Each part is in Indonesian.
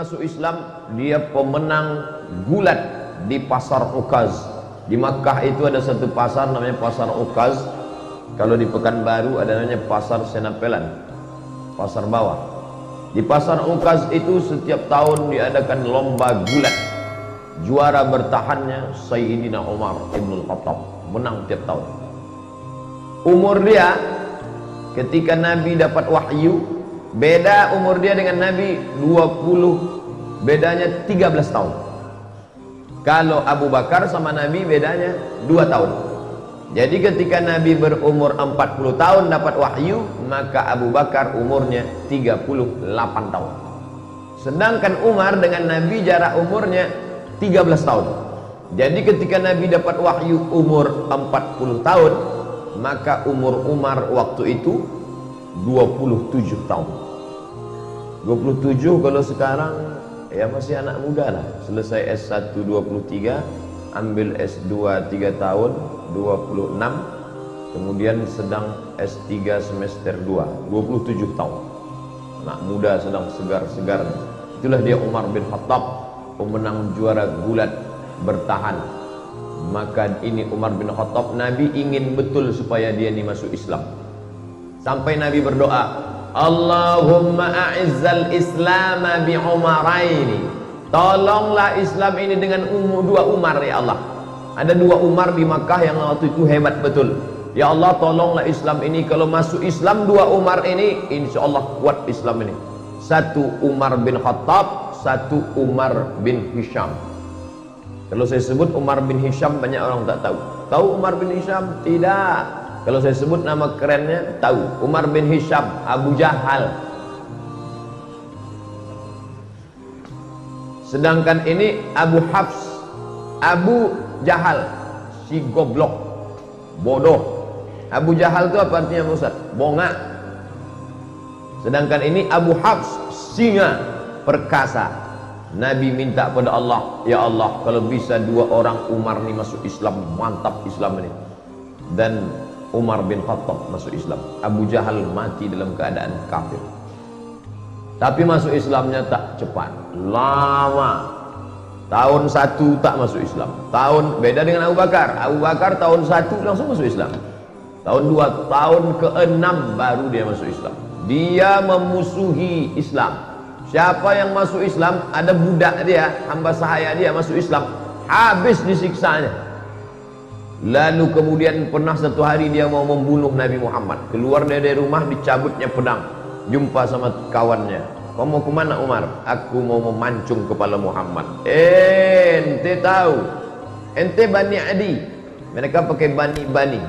masuk Islam dia pemenang gulat di pasar Ukaz. Di Makkah itu ada satu pasar namanya pasar Ukaz. Kalau di Pekanbaru ada namanya pasar Senapelan pasar bawah. Di pasar Ukaz itu setiap tahun diadakan lomba gulat. Juara bertahannya Sayyidina Umar Ibn Khattab menang tiap tahun. Umur dia ketika Nabi dapat wahyu Beda umur dia dengan Nabi 20 bedanya 13 tahun. Kalau Abu Bakar sama Nabi bedanya 2 tahun. Jadi ketika Nabi berumur 40 tahun dapat wahyu, maka Abu Bakar umurnya 38 tahun. Sedangkan Umar dengan Nabi jarak umurnya 13 tahun. Jadi ketika Nabi dapat wahyu umur 40 tahun, maka umur Umar waktu itu 27 tahun. 27 kalau sekarang ya masih anak muda lah. Selesai S1 23 ambil S2 3 tahun 26 kemudian sedang S3 semester 2 27 tahun. Anak muda sedang segar-segar. Itulah dia Umar bin Khattab pemenang juara gulat bertahan. Maka ini Umar bin Khattab Nabi ingin betul supaya dia ini masuk Islam Sampai Nabi berdoa, Allahumma a'izzal Islam bi Umaraini. Tolonglah Islam ini dengan umur dua Umar ya Allah. Ada dua Umar di Makkah yang waktu itu hebat betul. Ya Allah tolonglah Islam ini kalau masuk Islam dua Umar ini insya Allah kuat Islam ini. Satu Umar bin Khattab, satu Umar bin Hisham. Kalau saya sebut Umar bin Hisham banyak orang tak tahu. Tahu Umar bin Hisham? Tidak. Kalau saya sebut nama kerennya tahu. Umar bin Hisham Abu Jahal. Sedangkan ini Abu Hafs Abu Jahal. Si goblok. Bodoh. Abu Jahal itu apa artinya Ustaz? Bonga. Sedangkan ini Abu Hafs singa perkasa. Nabi minta pada Allah Ya Allah kalau bisa dua orang Umar ini masuk Islam mantap Islam ini. Dan Umar bin Khattab masuk Islam. Abu Jahal mati dalam keadaan kafir. Tapi masuk Islamnya tak cepat. Lama. Tahun satu tak masuk Islam. Tahun beda dengan Abu Bakar. Abu Bakar tahun satu langsung masuk Islam. Tahun dua tahun ke enam baru dia masuk Islam. Dia memusuhi Islam. Siapa yang masuk Islam ada budak dia hamba sahaya dia masuk Islam. Habis disiksanya Lalu kemudian pernah satu hari dia mau membunuh Nabi Muhammad. Keluar dari rumah dicabutnya pedang. Jumpa sama kawannya. Kau mau ke mana Umar? Aku mau memancung kepala Muhammad. Eh, ente tahu. Ente Bani Adi. Mereka pakai Bani Bani.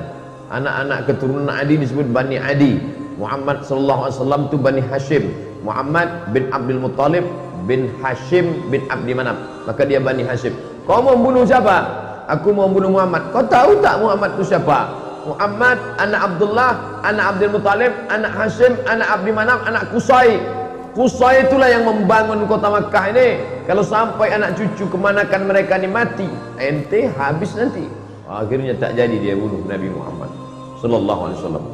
Anak-anak keturunan Adi disebut Bani Adi. Muhammad sallallahu alaihi wasallam itu Bani Hashim. Muhammad bin Abdul Muttalib bin Hashim bin Abdi Manaf. Maka dia Bani Hashim. Kau mau bunuh siapa? Aku mau bunuh Muhammad. Kau tahu tak Muhammad itu siapa? Muhammad anak Abdullah anak Abdul Muttalib anak Hashim anak Abdi Manaf anak Kusai Kusai itulah yang membangun kota Makkah ini. Kalau sampai anak cucu kemanakan mereka ini mati ente habis nanti. Akhirnya tak jadi dia bunuh Nabi Muhammad sallallahu alaihi wasallam.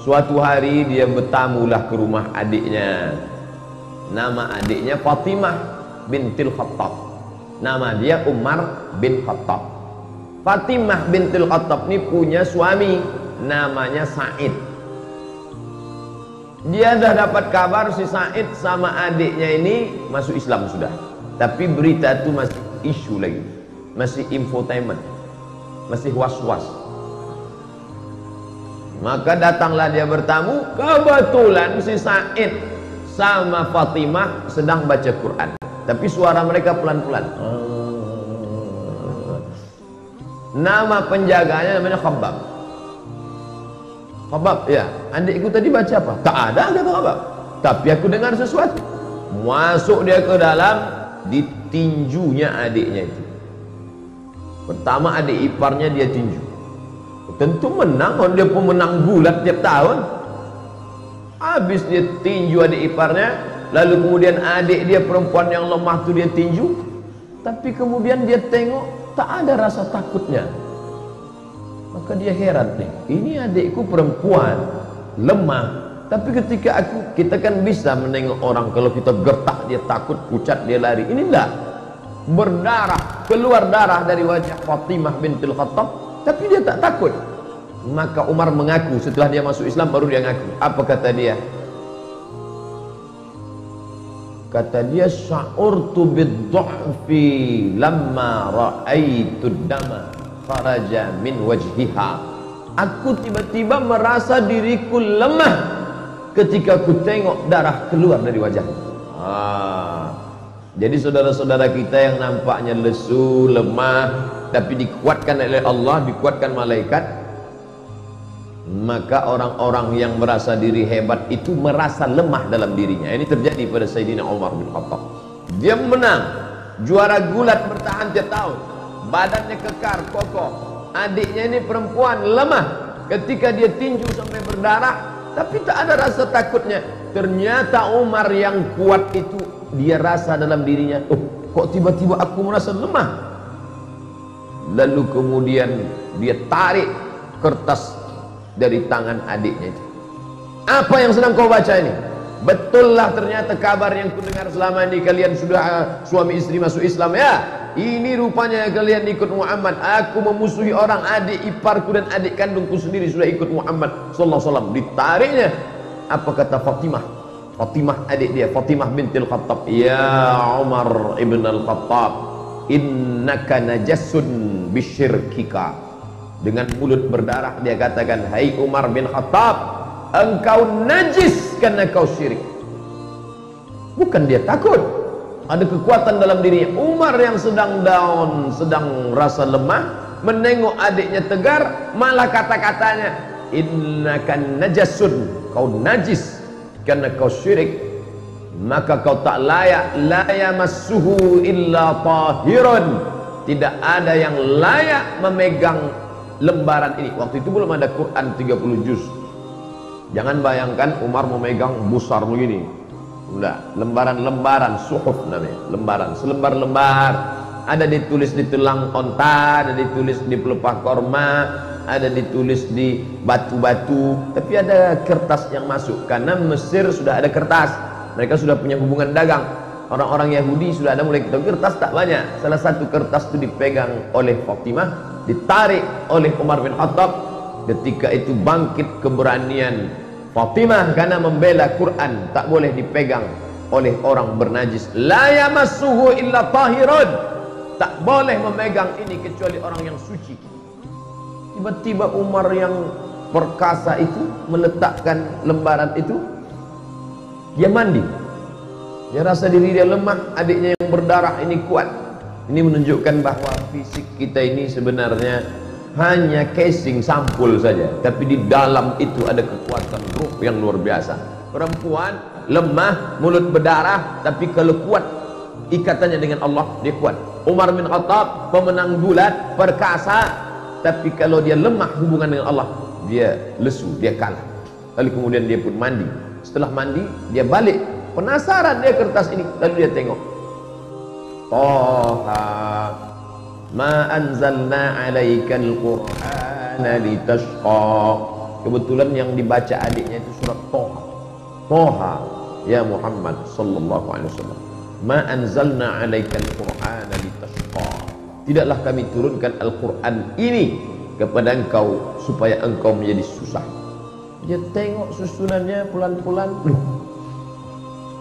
Suatu hari dia bertamulah ke rumah adiknya. Nama adiknya Fatimah bintil Khattab. Nama dia Umar bin Khattab Fatimah bintul Khattab ini punya suami namanya Said. Dia dah dapat kabar si Said sama adiknya ini masuk Islam sudah. Tapi berita itu masih isu lagi. Masih infotainment. Masih was-was. Maka datanglah dia bertamu kebetulan si Said sama Fatimah sedang baca Quran. Tapi suara mereka pelan-pelan Nama penjaganya namanya Khabbab. Khabbab, ya. Adikku tadi baca apa? Tak ada kata Khabbab. Tapi aku dengar sesuatu. Masuk dia ke dalam ditinjunya adiknya itu. Pertama adik iparnya dia tinju. Tentu menang, kalau dia pemenang gulat tiap tahun. Habis dia tinju adik iparnya, lalu kemudian adik dia perempuan yang lemah tu dia tinju. Tapi kemudian dia tengok tak ada rasa takutnya maka dia heran nih ini adikku perempuan lemah Tapi ketika aku kita kan bisa menengok orang kalau kita gertak dia takut, pucat dia lari. Ini enggak. Berdarah, keluar darah dari wajah Fatimah bintil Khattab, tapi dia tak takut. Maka Umar mengaku setelah dia masuk Islam baru dia ngaku. Apa kata dia? Kata dia sya'urtu bid-dha'fi lamma ra'aitu dama kharaja min wajhiha. Aku tiba-tiba merasa diriku lemah ketika ku tengok darah keluar dari wajahnya. Ah. Jadi saudara-saudara kita yang nampaknya lesu, lemah, tapi dikuatkan oleh Allah, dikuatkan malaikat, maka orang-orang yang merasa diri hebat itu merasa lemah dalam dirinya. Ini terjadi pada Sayyidina Umar bin Khattab. Dia menang, juara gulat bertahan tiap tahun, badannya kekar, kokoh. Adiknya ini perempuan lemah, ketika dia tinju sampai berdarah, tapi tak ada rasa takutnya ternyata Umar yang kuat itu dia rasa dalam dirinya oh kok tiba-tiba aku merasa lemah lalu kemudian dia tarik kertas dari tangan adiknya itu apa yang sedang kau baca ini betullah ternyata kabar yang kudengar selama ini kalian sudah uh, suami istri masuk Islam ya ini rupanya kalian ikut Muhammad. Aku memusuhi orang adik iparku dan adik kandungku sendiri sudah ikut Muhammad sallallahu alaihi wasallam. Ditariknya apa kata Fatimah? Fatimah adik dia, Fatimah bintil Khattab. Ya Umar ibn al-Khattab, innaka najasun bisyirkika. Dengan mulut berdarah dia katakan, "Hai Umar bin Khattab, engkau najis karena kau syirik." Bukan dia takut, ada kekuatan dalam dirinya. Umar yang sedang down sedang rasa lemah menengok adiknya tegar malah kata-katanya innakan najasun kau najis karena kau syirik. Maka kau tak layak la yamassuhu illa tahirun. Tidak ada yang layak memegang lembaran ini waktu itu belum ada Quran 30 juz jangan bayangkan Umar memegang besar begini Enggak, lembaran-lembaran suhuf namanya, lembaran, selembar-lembar. Ada ditulis di tulang onta, ada ditulis di pelepah korma, ada ditulis di batu-batu, tapi ada kertas yang masuk karena Mesir sudah ada kertas. Mereka sudah punya hubungan dagang. Orang-orang Yahudi sudah ada mulai kertas tak banyak. Salah satu kertas itu dipegang oleh Fatimah, ditarik oleh Umar bin Khattab. Ketika itu bangkit keberanian Fatimah karena membela Quran tak boleh dipegang oleh orang bernajis. La yamassuhu illa tahirun. Tak boleh memegang ini kecuali orang yang suci. Tiba-tiba Umar yang perkasa itu meletakkan lembaran itu dia mandi. Dia rasa diri dia lemah adiknya yang berdarah ini kuat ini menunjukkan bahawa fisik kita ini sebenarnya hanya casing sampul saja. Tapi di dalam itu ada kekuatan ruh yang luar biasa. Perempuan lemah mulut berdarah tapi kalau kuat ikatannya dengan Allah dia kuat. Umar bin Khattab pemenang gulat perkasa tapi kalau dia lemah hubungan dengan Allah dia lesu dia kalah. Lalu kemudian dia pun mandi. Setelah mandi dia balik. Penasaran dia kertas ini lalu dia tengok Toha ma anzalna alaikal qur'ana litashqa kebetulan yang dibaca adiknya itu surat Toha. Toha ya Muhammad sallallahu alaihi wasallam. Ma anzalna alaikal qur'ana litashqa. Tidaklah kami turunkan Al-Qur'an ini kepada engkau supaya engkau menjadi susah. Dia tengok susunannya pelan-pelan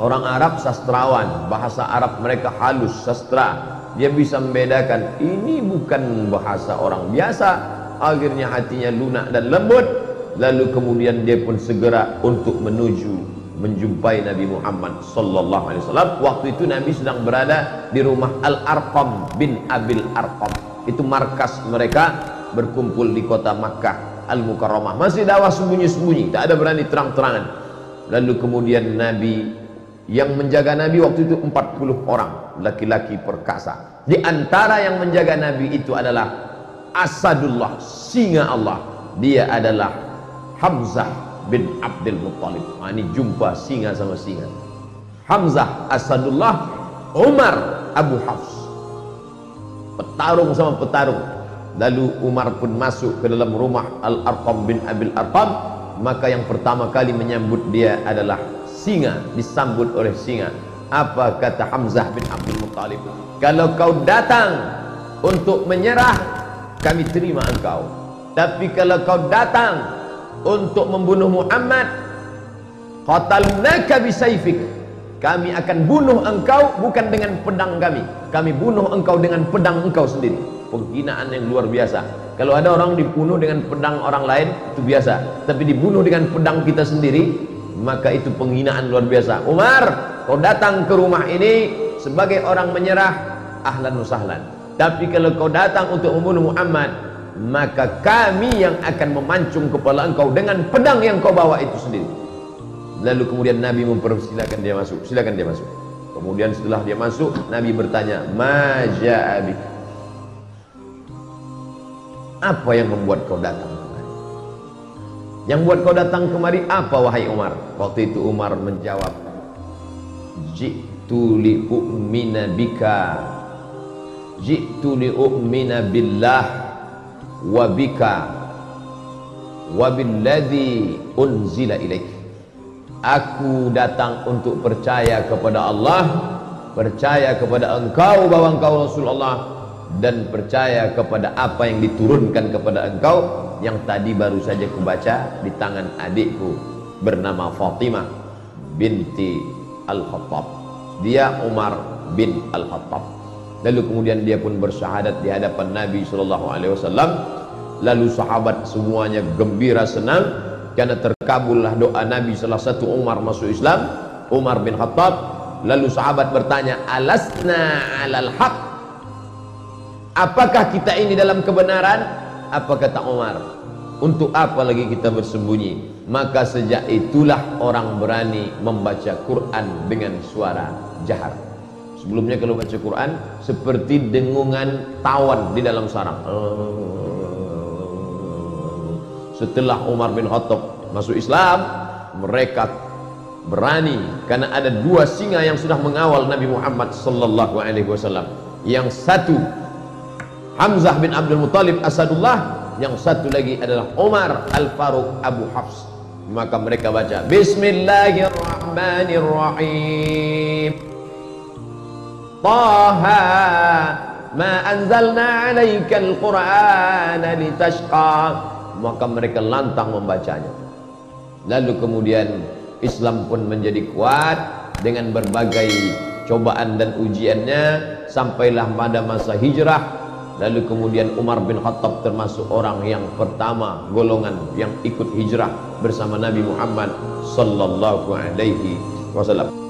orang Arab sastrawan bahasa Arab mereka halus sastra. Dia bisa membedakan ini bukan bahasa orang biasa. Akhirnya hatinya lunak dan lembut. Lalu kemudian dia pun segera untuk menuju menjumpai Nabi Muhammad sallallahu alaihi wasallam. Waktu itu Nabi sedang berada di rumah Al-Arqam bin Abil Arqam. Itu markas mereka berkumpul di kota Makkah Al-Mukarramah. Masih dakwah sembunyi-sembunyi tak ada berani terang-terangan. Lalu kemudian Nabi yang menjaga Nabi waktu itu 40 orang laki-laki perkasa. Di antara yang menjaga Nabi itu adalah Asadullah singa Allah. Dia adalah Hamzah bin Abdul Muttalib. Nah, ini jumpa singa sama singa. Hamzah Asadullah Umar Abu Hafs. Petarung sama petarung. Lalu Umar pun masuk ke dalam rumah Al-Arqam bin Abil Arqam. Maka yang pertama kali menyambut dia adalah singa disambut oleh singa. Apa kata Hamzah bin Abdul Muttalib? Kalau kau datang untuk menyerah kami terima engkau. Tapi kalau kau datang untuk membunuh Muhammad qatalnaka bisayfik. Kami akan bunuh engkau bukan dengan pedang kami. Kami bunuh engkau dengan pedang engkau sendiri. Penghinaan yang luar biasa. Kalau ada orang dibunuh dengan pedang orang lain itu biasa. Tapi dibunuh dengan pedang kita sendiri maka itu penghinaan luar biasa. Umar kau datang ke rumah ini sebagai orang menyerah ahlan usahlan tapi kalau kau datang untuk membunuh Muhammad maka kami yang akan memancung kepala engkau dengan pedang yang kau bawa itu sendiri. Lalu kemudian Nabi mempersilakan dia masuk. Silakan dia masuk. Kemudian setelah dia masuk Nabi bertanya maja'abik apa yang membuat kau datang yang buat kau datang kemari apa wahai Umar? Waktu itu Umar menjawab, Jitu li u'mina bika Jitu li u'mina billah wa bika wa billadhi unzila ilaik. Aku datang untuk percaya kepada Allah, percaya kepada engkau bahwa engkau Rasulullah dan percaya kepada apa yang diturunkan kepada engkau yang tadi baru saja kubaca di tangan adikku bernama Fatimah binti Al-Khattab. Dia Umar bin Al-Khattab. Lalu kemudian dia pun bersyahadat di hadapan Nabi SAW lalu sahabat semuanya gembira senang karena terkabullah doa Nabi salah satu Umar masuk Islam Umar bin Khattab. Lalu sahabat bertanya alasna alal haq? Apakah kita ini dalam kebenaran apa kata Umar untuk apa lagi kita bersembunyi? Maka sejak itulah orang berani membaca Quran dengan suara jahar. Sebelumnya kalau baca Quran seperti dengungan tawan di dalam sarang. Setelah Umar bin Khattab masuk Islam mereka berani karena ada dua singa yang sudah mengawal Nabi Muhammad sallallahu alaihi wasallam. Yang satu Hamzah bin Abdul Muttalib Asadullah yang satu lagi adalah Umar Al-Faruq Abu Hafs. Maka mereka baca Bismillahirrahmanirrahim. Taha ma anzalna alaika al-Qur'ana litashqa. Maka mereka lantang membacanya. Lalu kemudian Islam pun menjadi kuat dengan berbagai cobaan dan ujiannya sampailah pada masa hijrah Lalu kemudian Umar bin Khattab termasuk orang yang pertama golongan yang ikut hijrah bersama Nabi Muhammad sallallahu alaihi wasallam.